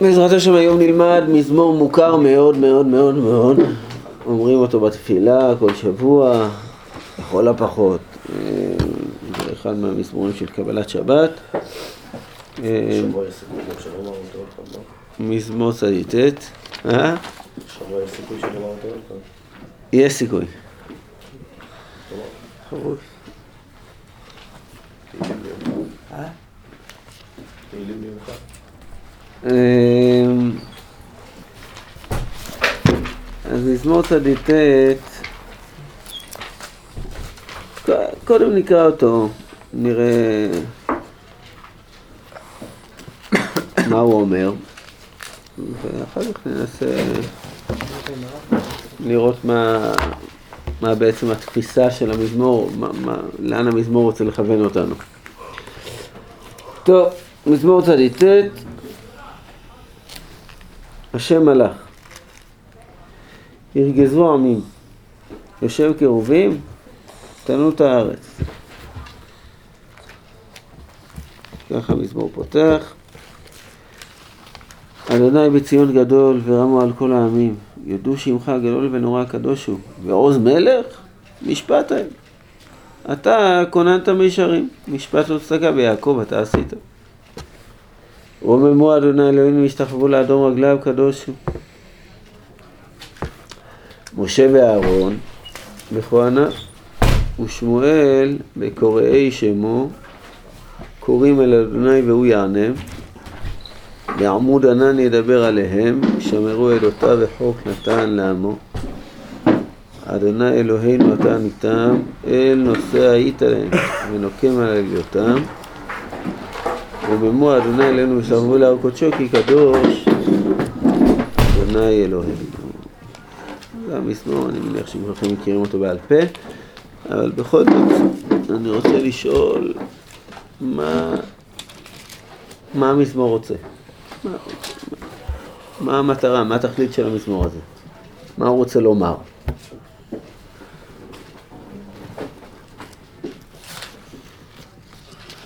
בעזרת השם היום נלמד מזמור מוכר מאוד מאוד מאוד מאוד. אומרים אותו בתפילה כל שבוע, לכל הפחות. אה, זה אחד מהמזמורים של קבלת שבת. מזמור אה? יש סיכוי אז מזמור צדיק ט', קודם נקרא אותו, נראה מה הוא אומר, ואחר כך ננסה לראות מה, מה בעצם התפיסה של המזמור, מה, מה, לאן המזמור רוצה לכוון אותנו. טוב, מזמור צדיק ט' השם מלך. ירגזו עמים. יושב קרובים, תנו את הארץ. ככה המזמור פותח. אדוני בציון גדול ורמו על כל העמים, יודו שמך גדול ונורא הקדוש הוא, ועוז מלך, משפט. אתה כוננת מישרים, משפט לא צדקה ביעקב אתה עשית. רוממו אדוני אלוהינו והשתחוו לאדום רגליו קדוש הוא. משה ואהרון בכהניו ושמואל בקוראי שמו קוראים אל אדוני והוא יענם בעמוד ענן ידבר עליהם שמרו אלותיו וחוק נתן לעמו. אדוני אלוהינו אתה ניתם אל נושא היית להם ונוקם על עליותם רוממו אדוני אלינו ושרבו להר קודשו כי קדוש אדוני אלוהינו. זה המזמור, אני מניח שכולכם מכירים אותו בעל פה, אבל בכל זאת אני רוצה לשאול מה, מה המזמור רוצה? מה, מה המטרה, מה התכלית של המזמור הזה? מה הוא רוצה לומר?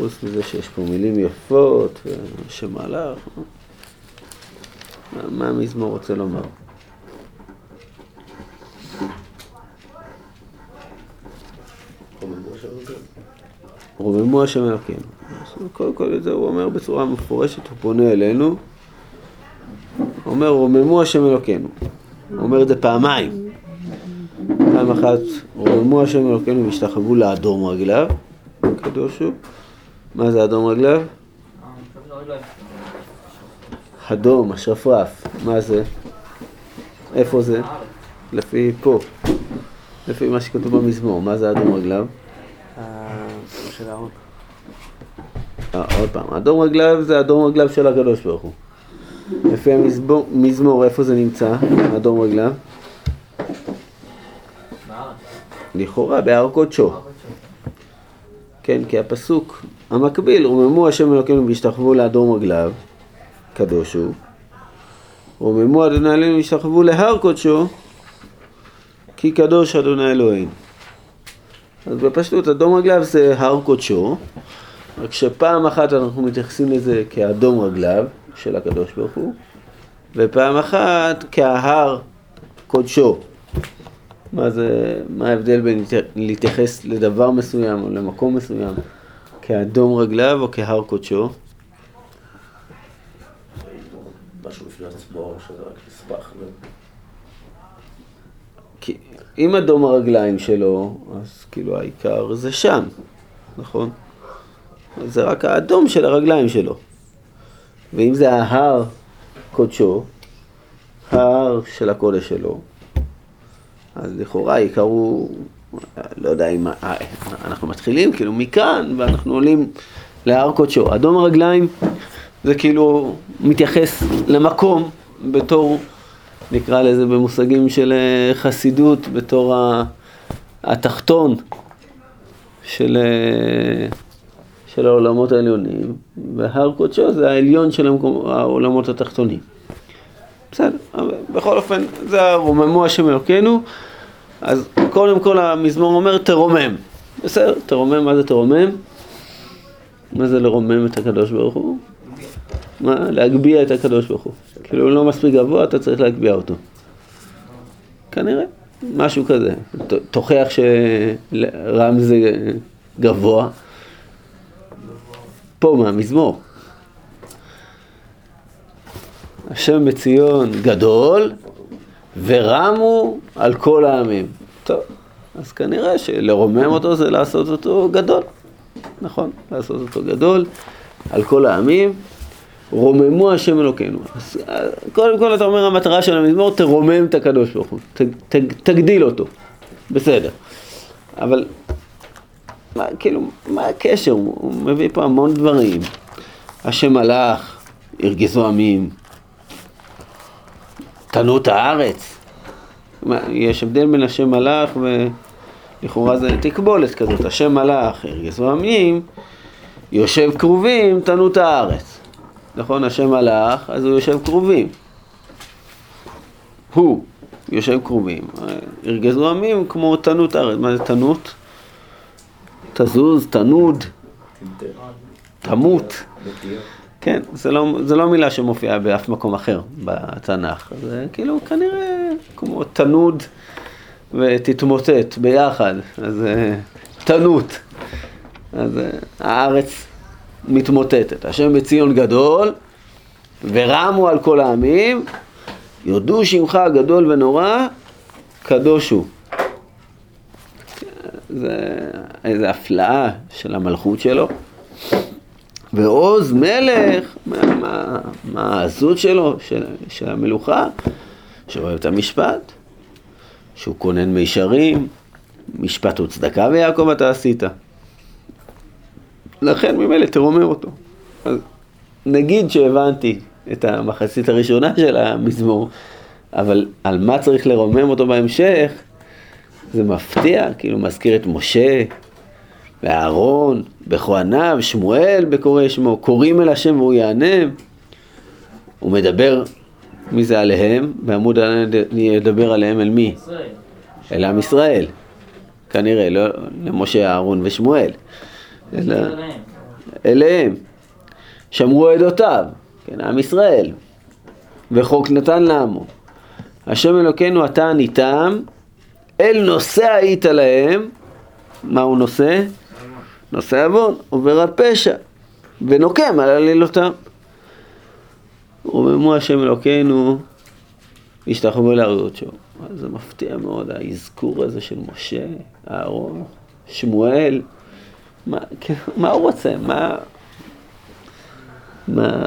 חוץ מזה שיש פה מילים יפות, שמהלך, מה, מה המזמור רוצה לומר? רוממו השם אלוקינו. קודם כל את זה הוא אומר בצורה מפורשת, הוא פונה אלינו, אומר רוממו השם אלוקינו. הוא אומר את זה פעמיים. פעם אחת רוממו השם אלוקינו והשתחוו לאדום רגליו, קדוש הוא. מה זה אדום רגליו? אדום, השרפרף, מה זה? איפה זה? לפי פה, לפי מה שכתוב במזמור, מה זה אדום רגליו? אה, עוד פעם, אדום רגליו זה אדום רגליו של הקדוש ברוך הוא. לפי המזמור, איפה זה נמצא, אדום רגליו? לכאורה, בהר קודשו. כן, כי הפסוק המקביל, רוממו השם אלוקינו והשתחוו לאדום רגליו, קדוש הוא. רוממו אדוני אלוהינו והשתחוו להר קודשו, כי קדוש אדוני אלוהינו. אז בפשטות, אדום רגליו זה הר קודשו, רק שפעם אחת אנחנו מתייחסים לזה כאדום רגליו של הקדוש ברוך הוא, ופעם אחת כהר קודשו. מה זה, מה ההבדל בין להתייחס לדבר מסוים או למקום מסוים? כאדום רגליו או כהר קודשו? משהו בפני עצמו, שזה רק נספח. כי אם אדום הרגליים שלו, אז כאילו העיקר זה שם, נכון? זה רק האדום של הרגליים שלו. ואם זה ההר קודשו, ההר של הקודש שלו, אז לכאורה העיקר הוא לא יודע אם אנחנו מתחילים כאילו מכאן ואנחנו עולים להר קודשו. אדום הרגליים זה כאילו מתייחס למקום בתור, נקרא לזה במושגים של אה, חסידות, בתור התחתון של, אה, של העולמות העליונים, והר קודשו זה העליון של המקום, העולמות התחתונים. בסדר, בכל אופן, זה רוממו השם אלוקינו. אז קודם כל המזמור אומר תרומם. בסדר, תרומם, מה זה תרומם? מה זה לרומם את הקדוש ברוך הוא? מה? להגביה את הקדוש ברוך הוא. כאילו הוא לא מספיק גבוה, אתה צריך להגביה אותו. כנראה, משהו כזה. תוכיח שרם זה גבוה. פה מהמזמור. השם בציון גדול ורמו על כל העמים. טוב, אז כנראה שלרומם אותו זה לעשות אותו גדול. נכון, לעשות אותו גדול על כל העמים. רוממו השם אלוקינו. אז אה, קודם כל אתה אומר המטרה של המזמור, תרומם את הקדוש ברוך הוא, תגדיל אותו. בסדר. אבל מה, כאילו, מה הקשר? הוא מביא פה המון דברים. השם הלך, הרגיזו עמים, תנו את הארץ. יש הבדל בין השם הלך ולכאורה זה תקבולת כזאת. השם הלך, הרגיזו עמים, יושב כרובים, תנו את הארץ. נכון, השם הלך, אז הוא יושב כרובים. הוא יושב כרובים. הרגזו עמים כמו תנות הארץ. מה זה תנות? תזוז, תנוד, תמות. כן, זה לא, זה לא מילה שמופיעה באף מקום אחר בתנ"ך. זה כאילו כנראה כמו תנוד ותתמוטט ביחד. אז אה, תנות. אז אה, הארץ מתמוטטת. השם בציון גדול, ורמו על כל העמים, יודו שמך גדול ונורא, קדוש הוא. זה איזו הפלאה של המלכות שלו. ועוז מלך, מה, מה, העזות שלו, של, של המלוכה, שאוהב את המשפט, שהוא כונן מישרים, משפט וצדקה ויעקב אתה עשית. לכן ממילא תרומם אותו. אז נגיד שהבנתי את המחצית הראשונה של המזמור, אבל על מה צריך לרומם אותו בהמשך, זה מפתיע, כאילו מזכיר את משה ואהרון, בכהניו, שמואל בקורא שמו, קוראים אל השם והוא יענה. הוא מדבר, מי זה עליהם? בעמוד אני ידבר עליהם אל מי? ישראל. אל עם ישראל. כנראה, לא למשה, אהרון ושמואל. אלא אליהם. אליהם. שמרו עדותיו, כן, עם ישראל. וחוק נתן לעמו. השם אלוקינו אתה עניתם, אל נושא היית להם, מה הוא נושא? נושא עוון, עובר הפשע, ונוקם על עלילותם. רוממו השם אלוקינו, השתחוו לאריות. אז זה מפתיע מאוד, האזכור הזה של משה, אהרון, שמואל. מה, כן, מה הוא רוצה? מה, מה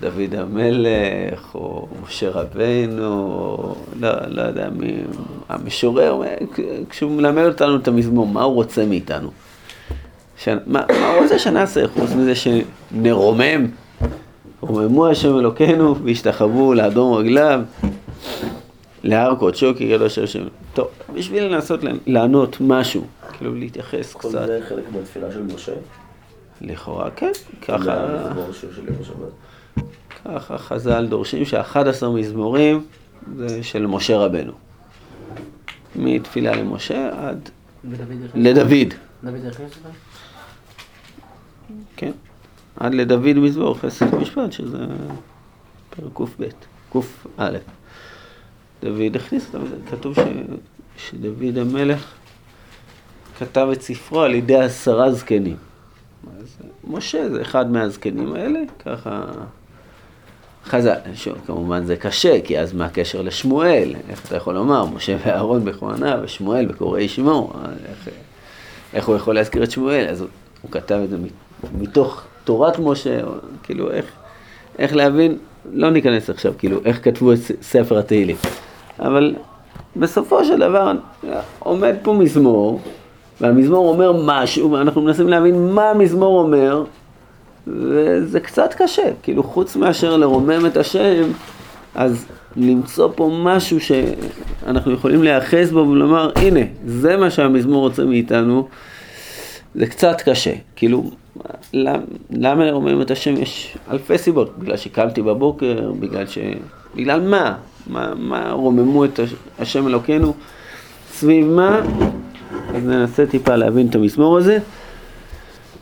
דוד המלך, או משה רבנו, או לא, לא יודע מי, המשורר, כשהוא מלמד אותנו את המזמור, מה הוא רוצה מאיתנו? ש... מה, מה הוא רוצה שנעשה חוץ מזה שנרומם? רוממו השם אלוקינו והשתחוו לאדום רגליו, להר קודשו כי קדוש השם. טוב, בשביל לנסות לענות משהו, כאילו להתייחס כל קצת, זה חלק מהתפילה של משה? לכאורה כן, ככה. ככה חז"ל דורשים ש-11 מזמורים זה של משה רבנו. מתפילה למשה עד לדוד, כן, עד לדוד מזמור חסד ומשפט, שזה פרק קב, קא. דוד הכניס אותם, כתוב ש... שדוד המלך כתב את ספרו על ידי עשרה זקנים. אז משה זה אחד מהזקנים האלה, ככה חז"ל, שוב, כמובן זה קשה, כי אז מה הקשר לשמואל? איך אתה יכול לומר, משה ואהרון בכהניו, ושמואל בקוראי שמו, איך, איך הוא יכול להזכיר את שמואל? אז הוא, הוא כתב את זה מתוך תורת משה, כאילו איך, איך להבין, לא ניכנס עכשיו, כאילו איך כתבו את ספר התהילים. אבל בסופו של דבר עומד פה מזמור, והמזמור אומר משהו, ואנחנו מנסים להבין מה המזמור אומר, וזה קצת קשה, כאילו חוץ מאשר לרומם את השם, אז למצוא פה משהו שאנחנו יכולים להיאחז בו ולומר, הנה, זה מה שהמזמור רוצה מאיתנו, זה קצת קשה. כאילו, למה, לרומם את השם? יש אלפי סיבות. בגלל שקמתי בבוקר, בגלל ש... בגלל מה? מה, מה רוממו את הש- השם אלוקינו? סביב מה? אז ננסה טיפה להבין את המזמור הזה.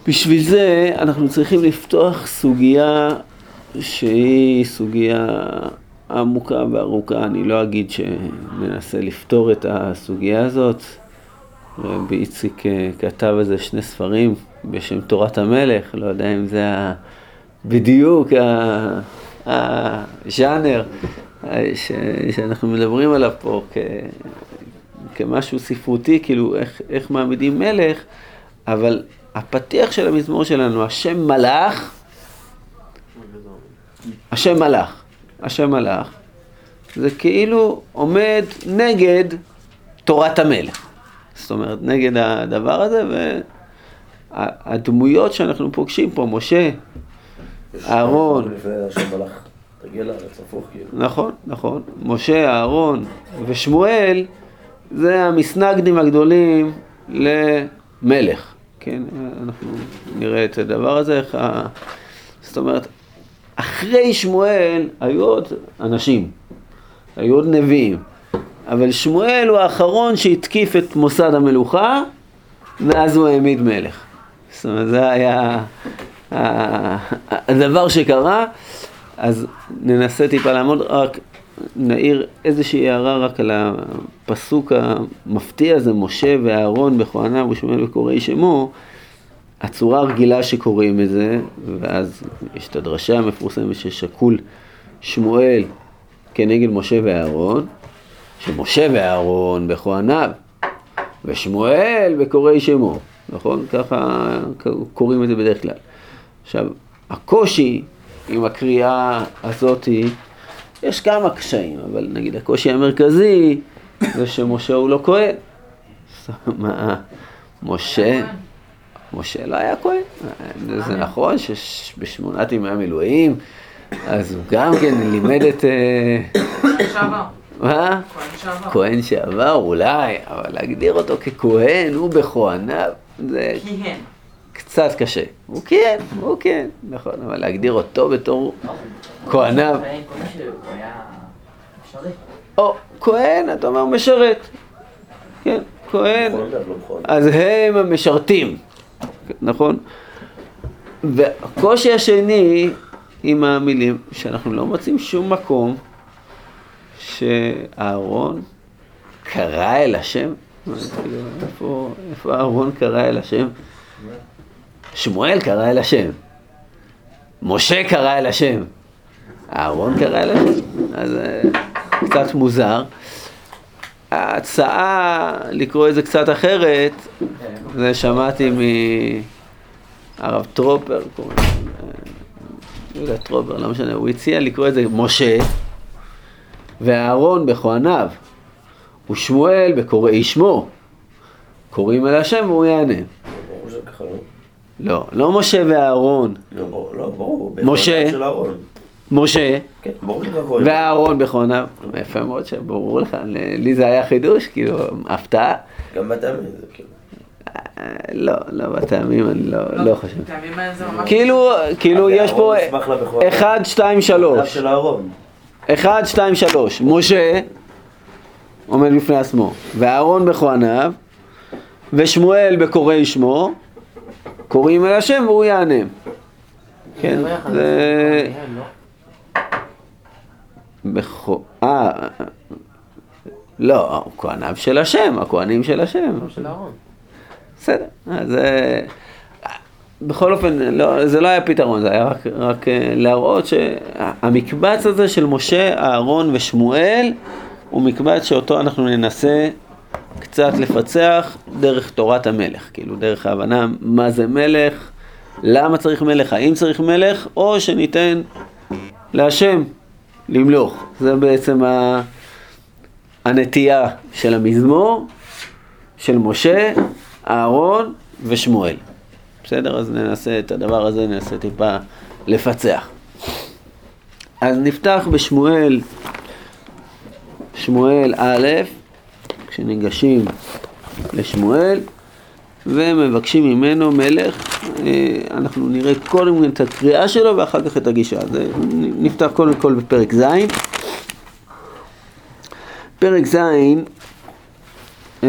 בשביל זה אנחנו צריכים לפתוח סוגיה שהיא סוגיה עמוקה וארוכה. אני לא אגיד שננסה לפתור את הסוגיה הזאת. רבי איציק אה, כתב איזה שני ספרים בשם תורת המלך, לא יודע אם זה בדיוק הז'אנר ש, שאנחנו מדברים עליו פה כ, כמשהו ספרותי, כאילו איך, איך מעמידים מלך, אבל הפתיח של המזמור שלנו, השם מלאך, השם מלאך, השם מלאך, זה כאילו עומד נגד תורת המלך. זאת אומרת, נגד הדבר הזה, והדמויות שאנחנו פוגשים פה, משה, אהרון. כאילו. נכון, נכון. משה, אהרון ושמואל זה המסנגדים הגדולים למלך. כן, אנחנו נראה את הדבר הזה, איך ה... זאת אומרת, אחרי שמואל היו עוד אנשים, היו עוד נביאים, אבל שמואל הוא האחרון שהתקיף את מוסד המלוכה, ואז הוא העמיד מלך. זאת אומרת, זה היה הדבר שקרה. אז ננסה טיפה לעמוד, רק נעיר איזושהי הערה רק על הפסוק המפתיע הזה, משה ואהרון בכהניו ושמואל וקוראי שמו, הצורה הרגילה שקוראים את זה, ואז יש את הדרשה המפורסמת ששקול שמואל כנגד משה ואהרון, שמשה ואהרון בכהניו, ושמואל בקוראי שמו, נכון? ככה קוראים את זה בדרך כלל. עכשיו, הקושי עם הקריאה הזאתי, יש כמה קשיים, אבל נגיד הקושי המרכזי זה שמשה הוא לא כהן. מה, משה, משה לא היה כהן. זה נכון שבשמונת ימי המילואים, אז הוא גם כן לימד את... שעבר. מה? כהן שעבר, אולי, אבל להגדיר אותו ככהן, הוא בכהניו, זה... כיהן. קצת קשה. הוא כן, הוא כן, נכון, אבל להגדיר אותו בתור כהניו. או, כהן, אתה אומר משרת. כן, כהן. אז הם המשרתים, נכון? והקושי השני עם המילים, שאנחנו לא מוצאים שום מקום שאהרון קרא אל השם. איפה אהרון קרא אל השם? שמואל קרא אל השם, משה קרא אל השם, אהרון קרא אל השם, אז אה, קצת מוזר. ההצעה לקרוא את זה קצת אחרת, זה שמעתי מהרב טרופר, קוראים יהודה טרופר, לא משנה, הוא הציע לקרוא את זה משה ואהרון בכהניו ושמואל בקוראי שמו, קוראים אל השם והוא יענה. לא, לא משה ואהרון. לא, לא, ברור. משה. משה. כן, ברור. ואהרון. יפה מאוד שברור לך, לי זה היה חידוש, כאילו, הפתעה. גם בטעמים זה כאילו. לא, לא בטעמים, אני לא, לא חושב. זה ממש... כאילו, כאילו אז יש פה אהרון ישמח לה בכהניו. אחד, שתיים, אב שלוש. של אהרון. אחד, שתיים, שלוש. משה עומד בפני עצמו, ואהרון בכהניו, ושמואל בקוראי שמו, קוראים אל השם והוא יענה. כן, זה... אה... לא, כהניו של השם, הכהנים של השם. של אהרון. בסדר, אז אה, בכל אופן, לא, זה לא היה פתרון, זה היה רק, רק אה, להראות שהמקבץ הזה של משה, אהרון ושמואל הוא מקבץ שאותו אנחנו ננסה קצת לפצח דרך תורת המלך, כאילו דרך ההבנה מה זה מלך, למה צריך מלך, האם צריך מלך, או שניתן להשם למלוך. זה בעצם ה... הנטייה של המזמור, של משה, אהרון ושמואל. בסדר? אז ננסה את הדבר הזה, ננסה טיפה לפצח. אז נפתח בשמואל, שמואל א', כשניגשים לשמואל, ומבקשים ממנו מלך, אה, אנחנו נראה קודם את הקריאה שלו ואחר כך את הגישה. אז אה, נפתח קודם כל בפרק ז'. פרק ז' אה,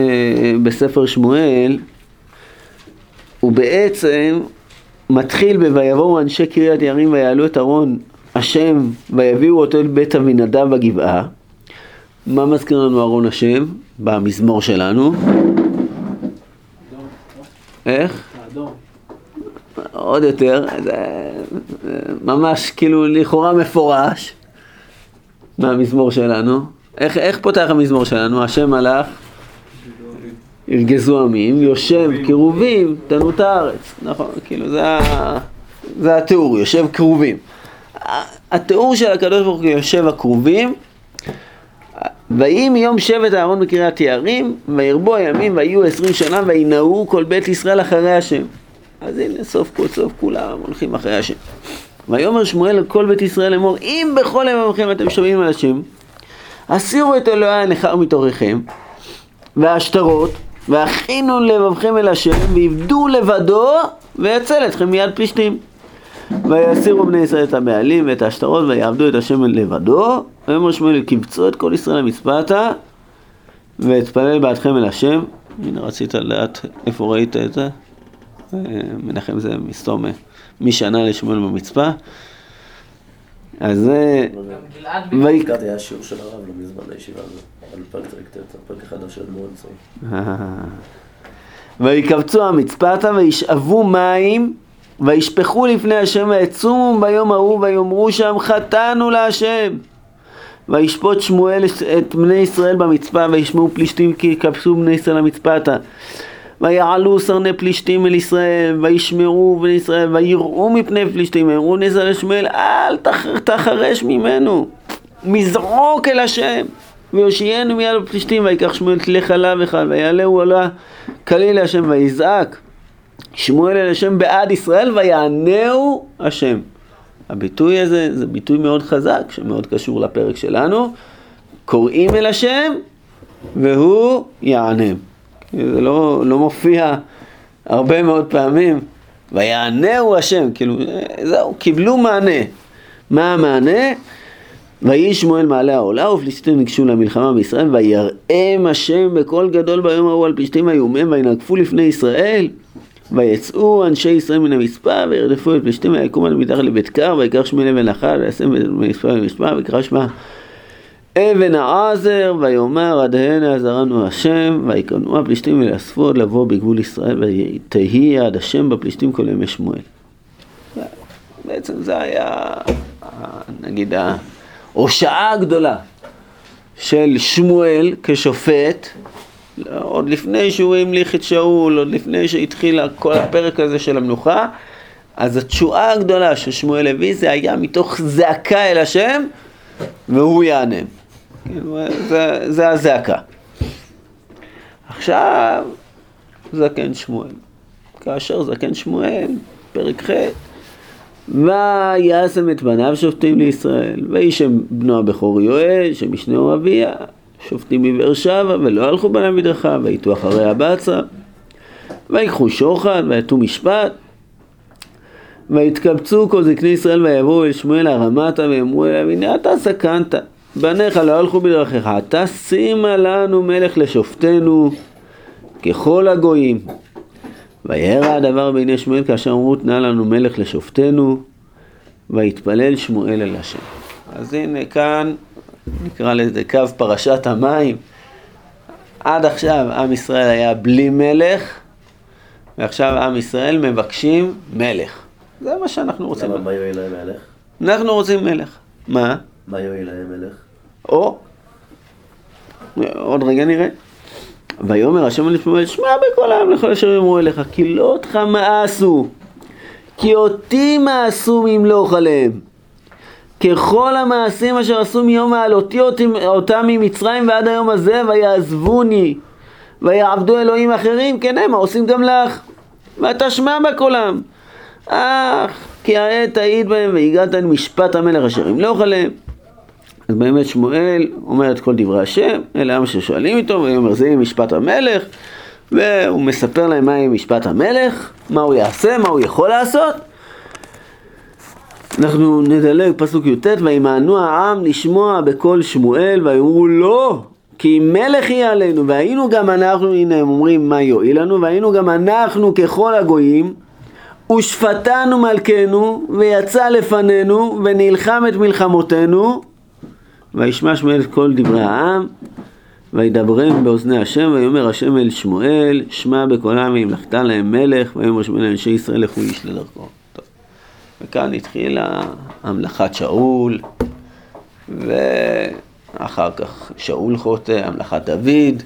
בספר שמואל הוא בעצם מתחיל ב"ויבואו אנשי קריית יערים ויעלו את ארון השם ויביאו אותו אל בית אבינדב בגבעה. מה מזכיר לנו ארון השם במזמור שלנו? איך? האדום. עוד יותר, זה ממש כאילו לכאורה מפורש מהמזמור שלנו. איך, איך פותח המזמור שלנו? השם הלך, ירגזו עמים, יושב כרובים, תנו את הארץ. נכון, כאילו זה, זה התיאור, יושב כרובים. ה- התיאור של הקדוש ברוך הוא יושב הכרובים, ויהי מיום שבט אהרון בקריית יערים, וירבו הימים ויהיו עשרים שנה וינאו כל בית ישראל אחרי השם. אז הנה סוף כל סוף כולם הולכים אחרי השם. ויאמר שמואל אל כל בית ישראל לאמור אם בכל ימיכם אתם שומעים על השם הסירו את אלוהי הנכר מתוככם והשטרות והכינו לבבכם אל השם ועבדו לבדו ויצל אתכם מיד פלישתים ויסירו בני ישראל את הבעלים ואת השטרות ויעבדו את השם לבדו ויאמר שמואל קבצו את כל ישראל למצפתה ואתפלל בעדכם אל השם הנה רצית לדעת איפה ראית את זה? אה, מנחם זה מסתום אה, משנה לשמואל במצפה. אז זה... גם גלעד היה שיעור של הרב לא מזמן בישיבה הזאת, על פרק ט"ט, הפרק החדש של אדמו"ר נצרים. ויקבצו המצפתה וישאבו מים וישפכו לפני השם ויצומו ביום ההוא ויאמרו שם חטאנו להשם וישפוט שמואל את בני ישראל במצפה וישמעו פלישתים כי יקבצו בני ישראל למצפתה ויעלו סרני פלישתים אל ישראל וישמעו בני ישראל ויראו מפני פלישתים ויאמרו ישראל לשמואל אל תח- תחרש ממנו מזרוק אל השם ויושיענו מיד הפלישתים ויקח שמואל כלי חלב אחד ויעלהו עלה כליל להשם ויזעק שמואל אל השם בעד ישראל ויענהו השם. הביטוי הזה זה ביטוי מאוד חזק שמאוד קשור לפרק שלנו. קוראים אל השם והוא יענם. זה לא, לא מופיע הרבה מאוד פעמים. ויענהו השם, כאילו זהו, קיבלו מענה. מה המענה? ויהי שמואל מעלה העולה ופלישתים ניגשו למלחמה בישראל ויראם השם בקול גדול ביום ההוא על פלישתים איומיהם וינגפו לפני ישראל ויצאו אנשי ישראל מן המספר וירדפו את פלישתים ויקום עד מתחת לבית קר ויקח אבן אחת וישם המספר במספר ויקרא שמה אבן העזר ויאמר עד הנה עזרנו השם ויקרנו הפלישתים ויאספו עוד לבוא בגבול ישראל ותהי עד השם בפלישתים כל ימי שמואל. בעצם זה היה, נגיד, ההושעה הגדולה של שמואל כשופט, עוד לפני שהוא המליך את שאול, עוד לפני שהתחיל כל הפרק הזה של המלוכה, אז התשועה הגדולה ששמואל הביא זה היה מתוך זעקה אל השם, והוא יענם. כאילו, זה, זה הזעקה. עכשיו, זקן שמואל. כאשר זקן שמואל, פרק ח' וישם את בניו שופטים לישראל, וישם בנו הבכור יואל, שמשנהו אביה, שופטים מבאר שבע, ולא הלכו בניו בדרכה, ויתו אחרי הבצע, ויקחו שוחד, ויתו משפט, ויתקבצו כל זקני ישראל ויבואו אל שמואל הרמתה, ויאמרו אליו, הנה אתה זקנת, בניך לא הלכו בדרכך, אתה שימה לנו מלך לשופטנו ככל הגויים. וירא הדבר בעיני שמואל כאשר אמרו תנה לנו מלך לשופטנו ויתפלל שמואל אל השם. אז הנה כאן נקרא לזה קו פרשת המים. עד עכשיו עם ישראל היה בלי מלך ועכשיו עם ישראל מבקשים מלך. זה מה שאנחנו רוצים. למה, מה יועיל להם מלך? אנחנו רוצים מלך. מה? מה יועיל להם מלך? או, עוד רגע נראה. ויאמר השם אל שמואל, שמע בקול העם לכל אשר יאמרו אליך, כי לא אותך מאסו, כי אותי מאסו ממלוך עליהם. ככל המעשים אשר עשו מיום העלותי אותם ממצרים ועד היום הזה, ויעזבוני, ויעבדו אלוהים אחרים, כן הם עושים גם לך. ואתה שמע בקולם. אך כי העת תעיד בהם והגעת אל משפט המלך אשר ימלוך עליהם. אז באמת שמואל אומר את כל דברי השם, אלה עם ששואלים איתו, והוא אומר זה יהיה משפט המלך, והוא מספר להם מה יהיה משפט המלך, מה הוא יעשה, מה הוא יכול לעשות. אנחנו נדלג פסוק י"ט, וימאנו העם לשמוע בקול שמואל, ויאמרו לא, כי מלך יהיה עלינו, והיינו גם אנחנו, הנה הם אומרים מה יועיל לנו, והיינו גם אנחנו ככל הגויים, ושפטנו מלכנו, ויצא לפנינו, ונלחם את מלחמותינו, וישמע שמואל כל דברי העם, וידברם באוזני השם, ויאמר השם אל שמואל, שמע בקולם והמלכת להם מלך, ויאמר שמואל אנשי ישראל לכו איש לדרכו. וכאן התחילה המלכת שאול, ואחר כך שאול חוטא, המלכת דוד.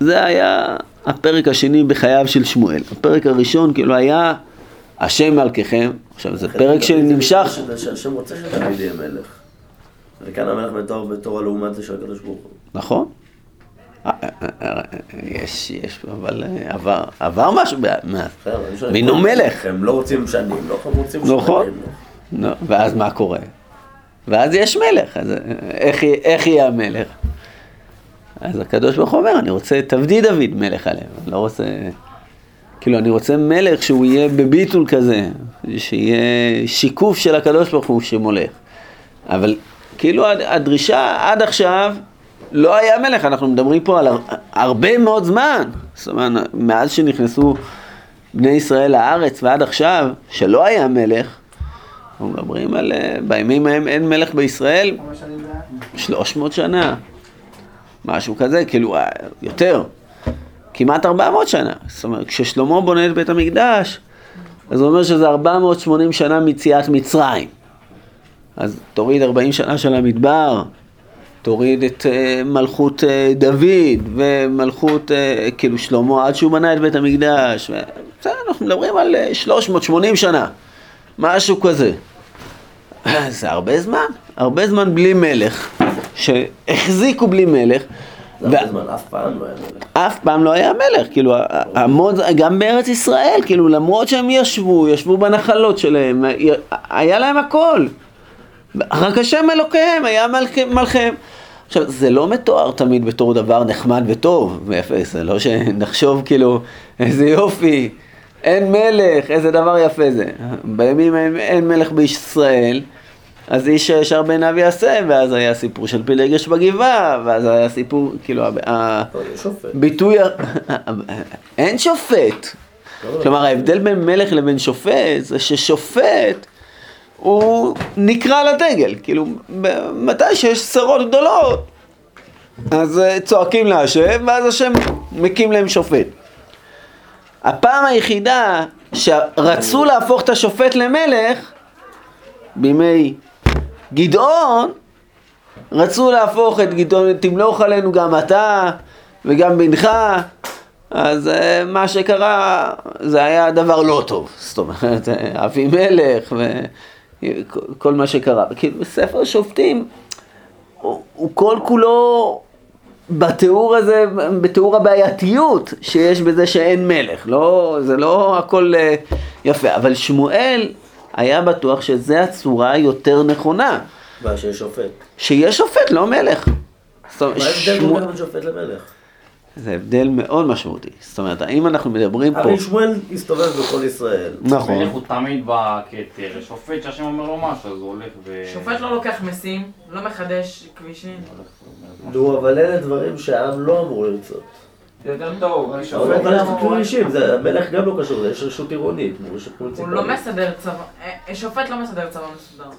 זה היה הפרק השני בחייו של שמואל. הפרק הראשון כאילו היה השם מלככם. עכשיו זה פרק שנמשך, שהשם רוצה שתמיד יהיה מלך. וכאן המלך מתואר בתור הלעומת זה של הקדוש ברוך הוא. נכון? אה, אה, אה, יש, יש, אבל אה, עבר, עבר משהו מאז. מינו מלך. הם לא רוצים שנים, לא רוצים נכון. שנים. נו, ואז מה קורה? ואז יש מלך, אז איך, י- איך יהיה המלך? אז הקדוש ברוך הוא אומר, אני רוצה את עבדי דוד מלך עליהם, אני לא רוצה... כאילו, אני רוצה מלך שהוא יהיה בביטול כזה, שיהיה שיקוף של הקדוש ברוך הוא שמולך. אבל כאילו הד- הדרישה עד עכשיו לא היה מלך, אנחנו מדברים פה על הר- הרבה מאוד זמן. זאת אומרת, מאז שנכנסו בני ישראל לארץ ועד עכשיו, שלא היה מלך, אנחנו מדברים על, אה, בימים ההם אין מלך בישראל, 300 שנה, משהו כזה, כאילו, אה, יותר, כמעט 400 שנה. זאת אומרת, כששלמה בונה את בית המקדש, אז הוא אומר שזה 480 שנה מיציאת מצרים. אז תוריד 40 שנה של המדבר, תוריד את אה, מלכות אה, דוד ומלכות, אה, כאילו שלמה עד שהוא בנה את בית המקדש. בסדר, אנחנו מדברים על אה, 380 שנה, משהו כזה. זה הרבה זמן, הרבה זמן בלי מלך, שהחזיקו בלי מלך. אף פעם לא היה מלך. אף פעם לא היה מלך, כאילו, המון, גם בארץ ישראל, כאילו, למרות שהם ישבו, ישבו בנחלות שלהם, היה להם הכל. רק השם אלוקיהם, היה מלכ, מלכיהם. עכשיו, זה לא מתואר תמיד בתור דבר נחמד וטוב ויפה, זה לא שנחשוב כאילו, איזה יופי, אין מלך, איזה דבר יפה זה. בימים ההם אין מלך בישראל, אז איש הישר בעיניו יעשה, ואז היה סיפור של פילגש בגבעה, ואז היה סיפור, כאילו, ה- ה- לא, יש שופט. אין שופט. כלומר, ההבדל בין מלך לבין שופט, זה ששופט הוא נקרא לדגל. כאילו, מתי שיש שרות גדולות, אז אה, צועקים להשם, ואז השם מקים להם שופט. הפעם היחידה שרצו להפוך את השופט למלך, בימי גדעון, רצו להפוך את גדעון, תמלוך עלינו גם אתה וגם בנך, אז אה, מה שקרה זה היה דבר לא טוב, זאת אומרת, אה, אבימלך וכל מה שקרה. כאילו בספר שופטים הוא, הוא כל כולו בתיאור הזה, בתיאור הבעייתיות שיש בזה שאין מלך, לא, זה לא הכל אה, יפה, אבל שמואל היה בטוח שזו הצורה היותר נכונה, מה, שיש שופט. שיש שופט, לא מלך. מה ההבדל בין שופט למלך? זה הבדל מאוד משמעותי. זאת אומרת, האם אנחנו מדברים פה... הרי שמואל הסתובב בכל ישראל. נכון. הוא תמיד בכתר, שופט שהשם אומר לו משהו, אז הוא הולך ו... שופט לא לוקח מסים, לא מחדש כבישים. נו, אבל אלה דברים שהעם לא אמור לרצות. יותר טוב, אבל יש לא- אישים, זה- המלך גם לא קשור, יש רשות עירונית. הוא. לא מסדר צבא, אה, שופט לא מסדר צבא מסודר.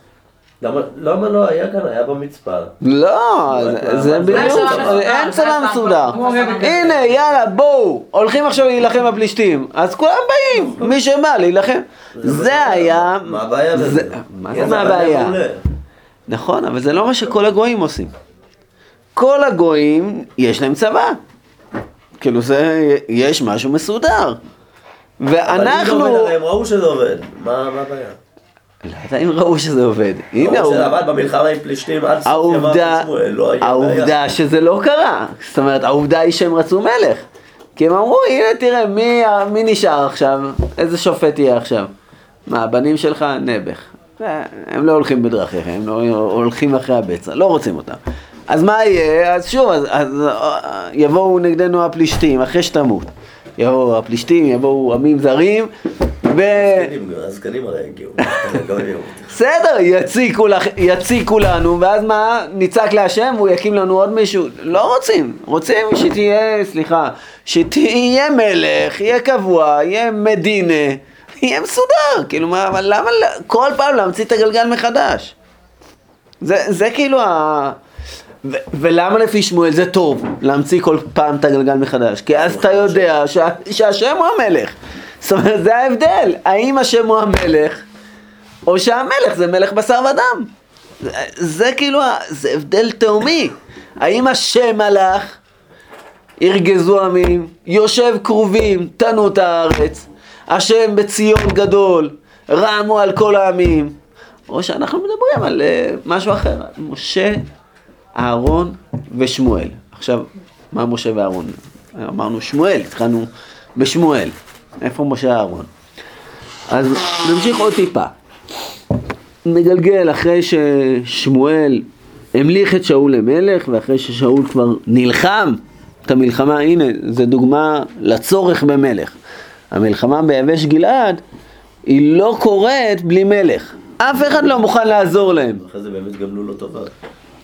למה- למה לא היה כאן? היה במצפה. לא, זה- בדיוק, אין צבא מסודר. הנה, יאללה, בואו, הולכים עכשיו להילחם בפלישתים. אז כולם באים, מי שבא להילחם. זה היה... מה הבעיה זה- בזה? מה זה מה הבעיה? נכון, אבל זה לא מה שכל הגויים עושים. כל הגויים, יש להם צבא. כאילו זה, יש משהו מסודר. אבל אם זה ואנחנו... עובד, הם ראו שזה עובד. מה מה הבעיה? לא אם ראו שזה עובד. הנה, הוא- שזה עבד במלחמה עם פלישתים עד סוף של שמואל. העובדה שזה לא קרה. זאת אומרת, העובדה היא שהם רצו מלך. כי הם אמרו, הנה תראה, מי, מי נשאר עכשיו? איזה שופט יהיה עכשיו? מה, הבנים שלך? נעבך. אה, הם לא הולכים בדרכיכם, הם לא הולכים אחרי הבצע, לא רוצים אותם. אז מה יהיה? אז שוב, אז, אז אה, יבואו נגדנו הפלישתים, אחרי שתמות. יבואו הפלישתים, יבואו עמים זרים, ו... הזקנים, הרי יהיו. בסדר, יציקו, לנו, ואז מה? נצעק להשם והוא יקים לנו עוד מישהו. לא רוצים, רוצים שתהיה, סליחה, שתהיה מלך, יהיה קבוע, יהיה מדינה, יהיה מסודר, כאילו מה, אבל למה כל פעם להמציא את הגלגל מחדש? זה, זה כאילו ה... ולמה לפי שמואל זה טוב להמציא כל פעם את הגלגל מחדש? כי אז אתה יודע שה- שהשם הוא המלך. זאת אומרת, זה ההבדל. האם השם הוא המלך, או שהמלך זה מלך בשר ודם. זה, כאילו, זה הבדל תהומי. האם השם מלך, ירגזו עמים, יושב כרובים, תנו את הארץ, השם בציון גדול, רמו על כל העמים, או שאנחנו מדברים על uh, משהו אחר, משה, אהרון ושמואל. עכשיו, מה משה ואהרון? אמרנו שמואל, התחלנו בשמואל. איפה משה אהרון? אז נמשיך עוד טיפה. נגלגל אחרי ששמואל המליך את שאול למלך, ואחרי ששאול כבר נלחם את המלחמה, הנה, זו דוגמה לצורך במלך. המלחמה ביבש גלעד, היא לא קורית בלי מלך. אף אחד לא מוכן לעזור להם. אחרי זה באמת גמלו לו טובה.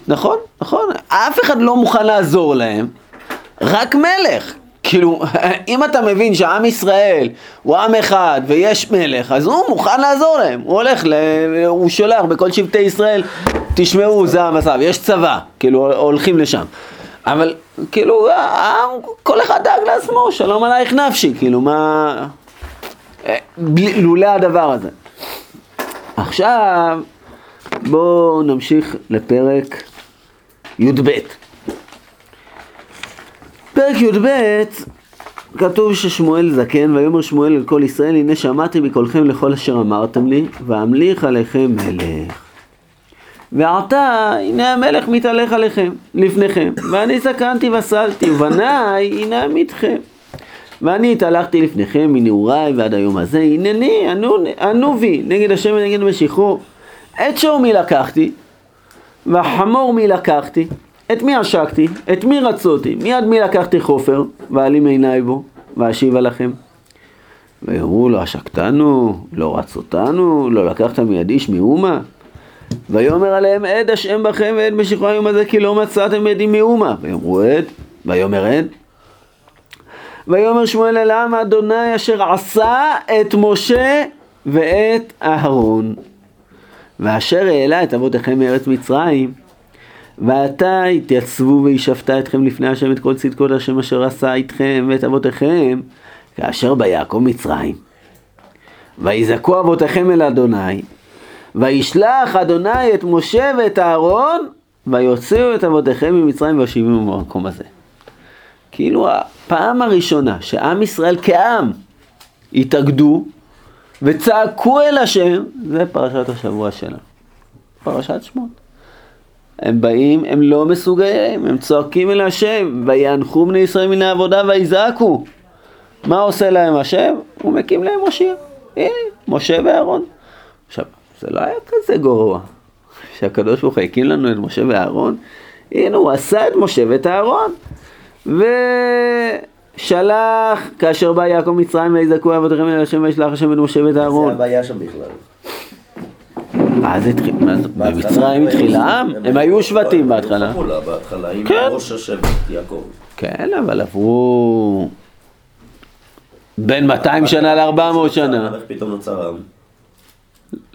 נכון, נכון. אף אחד לא מוכן לעזור להם, רק מלך. כאילו, אם אתה מבין שעם ישראל הוא עם אחד ויש מלך, אז הוא מוכן לעזור להם. הוא הולך, ל... הוא שולח בכל שבטי ישראל, תשמעו, זה המצב, יש צבא, כאילו, הולכים לשם. אבל, כאילו, העם, כל אחד דאג לעצמו, שלום עלייך נפשי, כאילו, מה... אה, בלי, לולא הדבר הזה. עכשיו, בואו נמשיך לפרק י"ב. פרק י"ב כתוב ששמואל זקן, ויאמר שמואל אל כל ישראל, הנה שמעתי מקולכם לכל אשר אמרתם לי, ואמליך עליכם מלך. ועתה, הנה המלך מתהלך עליכם, לפניכם, ואני זקנתי וסלתי, ובניי, הנה עמיתכם. ואני התהלכתי לפניכם מנעוריי ועד היום הזה, הנני, ענו, בי, נגד השם ונגד משיחו. את שור מי לקחתי, והחמור מי לקחתי, את מי עשקתי, את מי רצותי, מיד מי לקחתי חופר, ואעלים עיניי בו, ואשיבה לכם. ויאמרו לו, עשקתנו, לא רצותנו, לא לקחת מיד איש מאומה. ויאמר עליהם עד השם בכם ועד משיחו היום הזה כי לא מצאתם עדי מאומה. ויאמרו עד, ויאמר עד. ויאמר שמואל אל העם אדוני אשר עשה את משה ואת אהרון. ואשר העלה את אבותיכם מארץ מצרים, ועתה התייצבו וישפטה אתכם לפני השם את כל צדקות השם אשר עשה איתכם ואת אבותיכם, כאשר ביעקב מצרים. ויזעקו אבותיכם אל אדוני, וישלח אדוני את משה ואת אהרון, ויוציאו את אבותיכם ממצרים ויושיבו במקום הזה. כאילו הפעם הראשונה שעם ישראל כעם התאגדו וצעקו אל השם, זה פרשת השבוע שלנו. פרשת שמות. הם באים, הם לא מסוגלים, הם צועקים אל השם, ויאנחו בני ישראל מן העבודה ויזעקו. מה עושה להם השם? הוא מקים להם מושיע. הנה, משה ואהרון. עכשיו, זה לא היה כזה גרוע. שהקדוש ברוך הוא הקים לנו את משה ואהרון, הנה הוא עשה את משה ואת אהרון. ושלח, כאשר בא יעקב מצרים ויזעקו אבותיכם אל השם וישלח השם את משה ואת זה אהרון. הבעיה שם בכלל. אז התחיל, מה זה, במצרים התחיל העם? הם היו שבטים בהתחלה. חמולה בהתחלה, עם כן. ראש השבט יעקב. כן, אבל עברו בין 200 שנה ל-400 שנה. איך פתאום נוצר העם?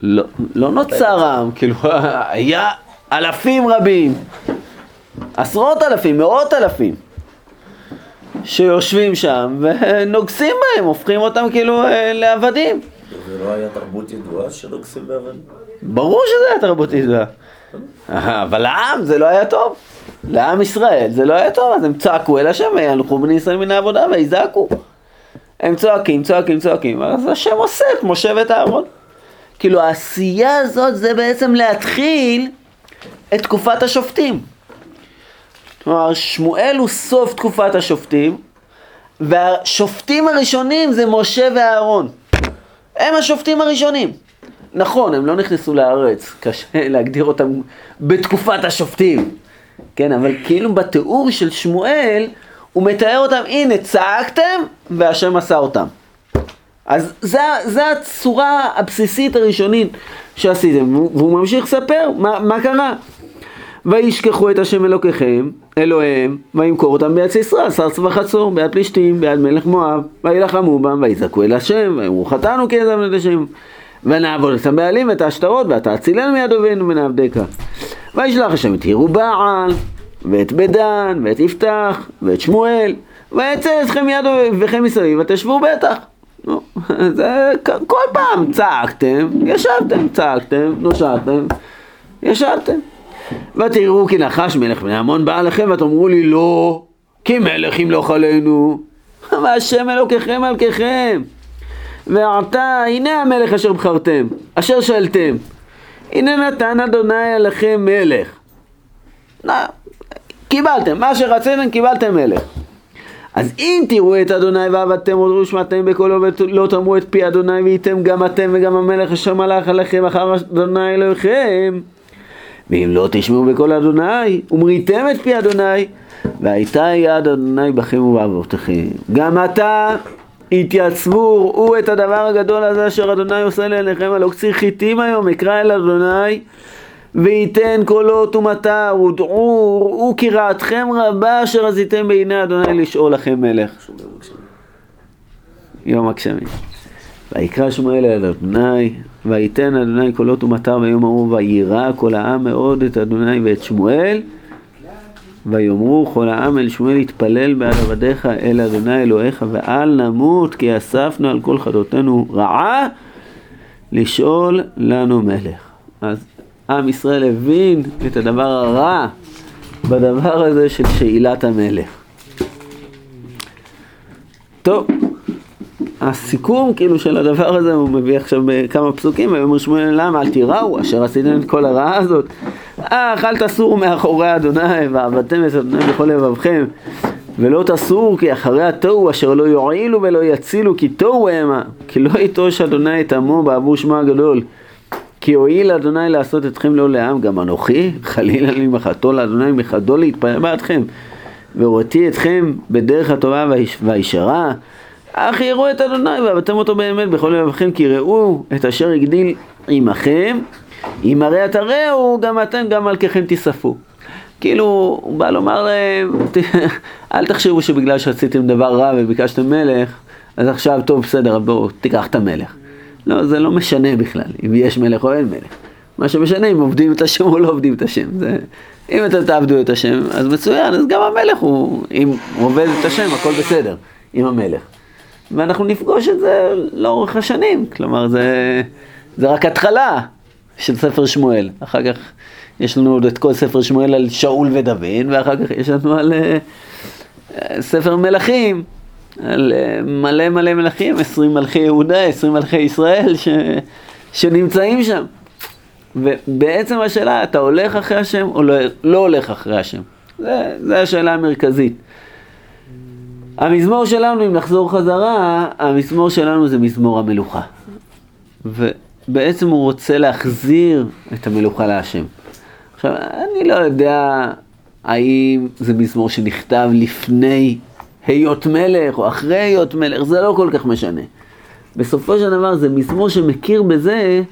לא, לא נוצר עם, כאילו, היה אלפים רבים, עשרות אלפים, מאות אלפים, שיושבים שם ונוגסים בהם, הופכים אותם כאילו אה, לעבדים. זה לא היה תרבות ידועה שנוגסים באבן? ברור שזה היה תרבותית, זה- אבל לעם זה לא היה טוב. לעם ישראל זה לא היה טוב, אז הם צעקו אל השם וילכו בני ישראל מן העבודה ויזעקו. הם צועקים, צועקים, צועקים, אז השם עושה את משה ואת אהרון. כאילו העשייה הזאת זה בעצם להתחיל את תקופת השופטים. כלומר, שמואל הוא סוף תקופת השופטים, והשופטים הראשונים זה משה ואהרון. הם השופטים הראשונים. נכון, הם לא נכנסו לארץ, קשה להגדיר אותם בתקופת השופטים. כן, אבל כאילו בתיאור של שמואל, הוא מתאר אותם, הנה, צעקתם, והשם עשה אותם. אז זה, זה הצורה הבסיסית הראשונית שעשיתם, והוא ממשיך לספר מה, מה קרה. וישכחו את השם אלוקיכם, אלוהיהם, וימכור אותם ביד סיסרא, סרס וחצור, ביד פלישתים, ביד מלך מואב, וילחמו בם, ויזעקו אל השם, ויאמרו חטאנו כי עזבנו את השם. ונעבוד את הבעלים ואת השטרות, ואתה אצילנו מיד אויבינו ונעבדך. וישלח השם את ירובעל, ואת בדן, ואת יפתח, ואת שמואל, ויצא אתכם מיד אויביכם מסביב, ותשבו בטח. נו, זה כל פעם צעקתם, ישבתם, צעקתם, נושעתם, ישבתם. ותראו כי נחש מלך בני עמון בא עליכם, ותאמרו לי לא, כי מלך ימלוך עלינו. והשם אלוקיכם מלככם. ועתה הנה המלך אשר בחרתם, אשר שאלתם. הנה נתן אדוני עליכם מלך. נא, קיבלתם, מה שרציתם קיבלתם מלך. אז אם תראו את אדוני ועבדתם עוד ושמעתם בקולו ולא תאמרו את פי אדוני והייתם גם אתם וגם המלך אשר מלך עליכם אחר אדוני אלוהיכם ואם לא תשמעו בקול אדוני ומריתם את פי אדוני והייתה יד אדוני בכם ובאבותיכם. גם עתה התייצבו ראו את הדבר הגדול הזה אשר אדוני עושה לעיניכם הלא קציר חיטים היום אקרא אל אדוני וייתן קולות ומטר ודעו ראו כי רעתכם רבה אשר עשיתם בעיני אדוני לשאול לכם מלך. יום הגשמים. ויקרא שמואל אל אדוני וייתן אדוני קולות ומטר ויום ההוא ויירא כל העם מאוד את אדוני ואת שמואל ויאמרו כל העם אל שמואל התפלל בעד עבדיך אל אדוני אלוהיך ואל נמות כי אספנו על כל חטאותינו רעה לשאול לנו מלך. אז עם ישראל הבין את הדבר הרע בדבר הזה של שאילת המלך. טוב, הסיכום כאילו של הדבר הזה הוא מביא עכשיו בכמה פסוקים, ויאמר שמואל למה אל תיראו אשר עשיתם את כל הרעה הזאת? אך אל תסורו מאחורי אדוני ועבדתם את אדוני בכל לבבכם. ולא תסורו כי אחרי התוהו אשר לא יועילו ולא יצילו כי תוהו המה. כי לא יטוש אדוני את עמו בעבור שמו הגדול. כי הואיל אדוני לעשות אתכם לא לעם גם אנוכי חלילה לי מחתו לאדוני מחדו להתפלל בעדכם. והוראתי אתכם בדרך הטובה והיש- והישרה אך יראו את אדוני ועבדתם אותו באמת בכל לבבכם כי ראו את אשר הגדיל עמכם אם הרי תראו גם אתם גם מלככם תיספו כאילו הוא בא לומר להם "ת- אל תחשבו שבגלל שעשיתם דבר רע וביקשתם מלך אז עכשיו טוב בסדר בואו תיקח את המלך. לא זה לא משנה בכלל אם יש מלך או אין מלך. מה שמשנה אם עובדים את השם או לא עובדים את השם זה, אם אתם תעבדו את השם אז מצוין אז גם המלך הוא אם הוא עובד את השם הכל בסדר עם המלך ואנחנו נפגוש את זה לאורך השנים, כלומר זה, זה רק התחלה של ספר שמואל, אחר כך יש לנו עוד את כל ספר שמואל על שאול ודוד, ואחר כך יש לנו על אה, ספר מלכים, על אה, מלא מלא מלכים, 20 מלכי יהודה, 20 מלכי ישראל ש, שנמצאים שם. ובעצם השאלה, אתה הולך אחרי השם או לא, לא הולך אחרי השם? זה, זה השאלה המרכזית. המזמור שלנו, אם נחזור חזרה, המזמור שלנו זה מזמור המלוכה. ובעצם הוא רוצה להחזיר את המלוכה להשם. עכשיו, אני לא יודע האם זה מזמור שנכתב לפני היות מלך או אחרי היות מלך, זה לא כל כך משנה. בסופו של דבר זה מזמור שמכיר בזה,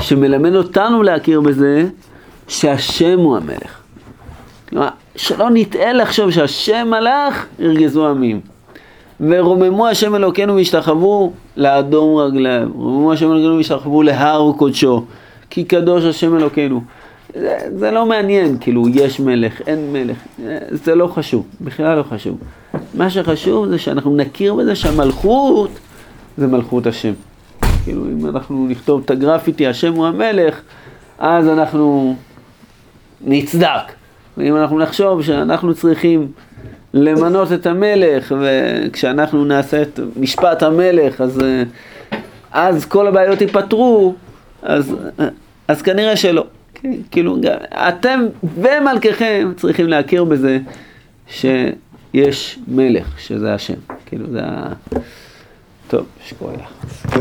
שמלמד אותנו להכיר בזה, שהשם הוא המלך. כלומר, שלא נטעה לחשוב שהשם מלך, ירגזו עמים. ורוממו השם אלוקינו והשתחוו לאדום רגליו. רוממו השם אלוקינו והשתחוו להר קודשו. כי קדוש השם אלוקינו. זה, זה לא מעניין, כאילו, יש מלך, אין מלך. זה לא חשוב, בכלל לא חשוב. מה שחשוב זה שאנחנו נכיר בזה שהמלכות זה מלכות השם. כאילו, אם אנחנו נכתוב את הגרפיטי, השם הוא המלך, אז אנחנו נצדק. ואם אנחנו נחשוב שאנחנו צריכים למנות את המלך, וכשאנחנו נעשה את משפט המלך, אז, אה, אז כל הבעיות ייפתרו, אז, אז כנראה שלא. כאילו, אתם ומלככם צריכים להכיר בזה שיש מלך, שזה השם. כאילו, זה ה... טוב, לך.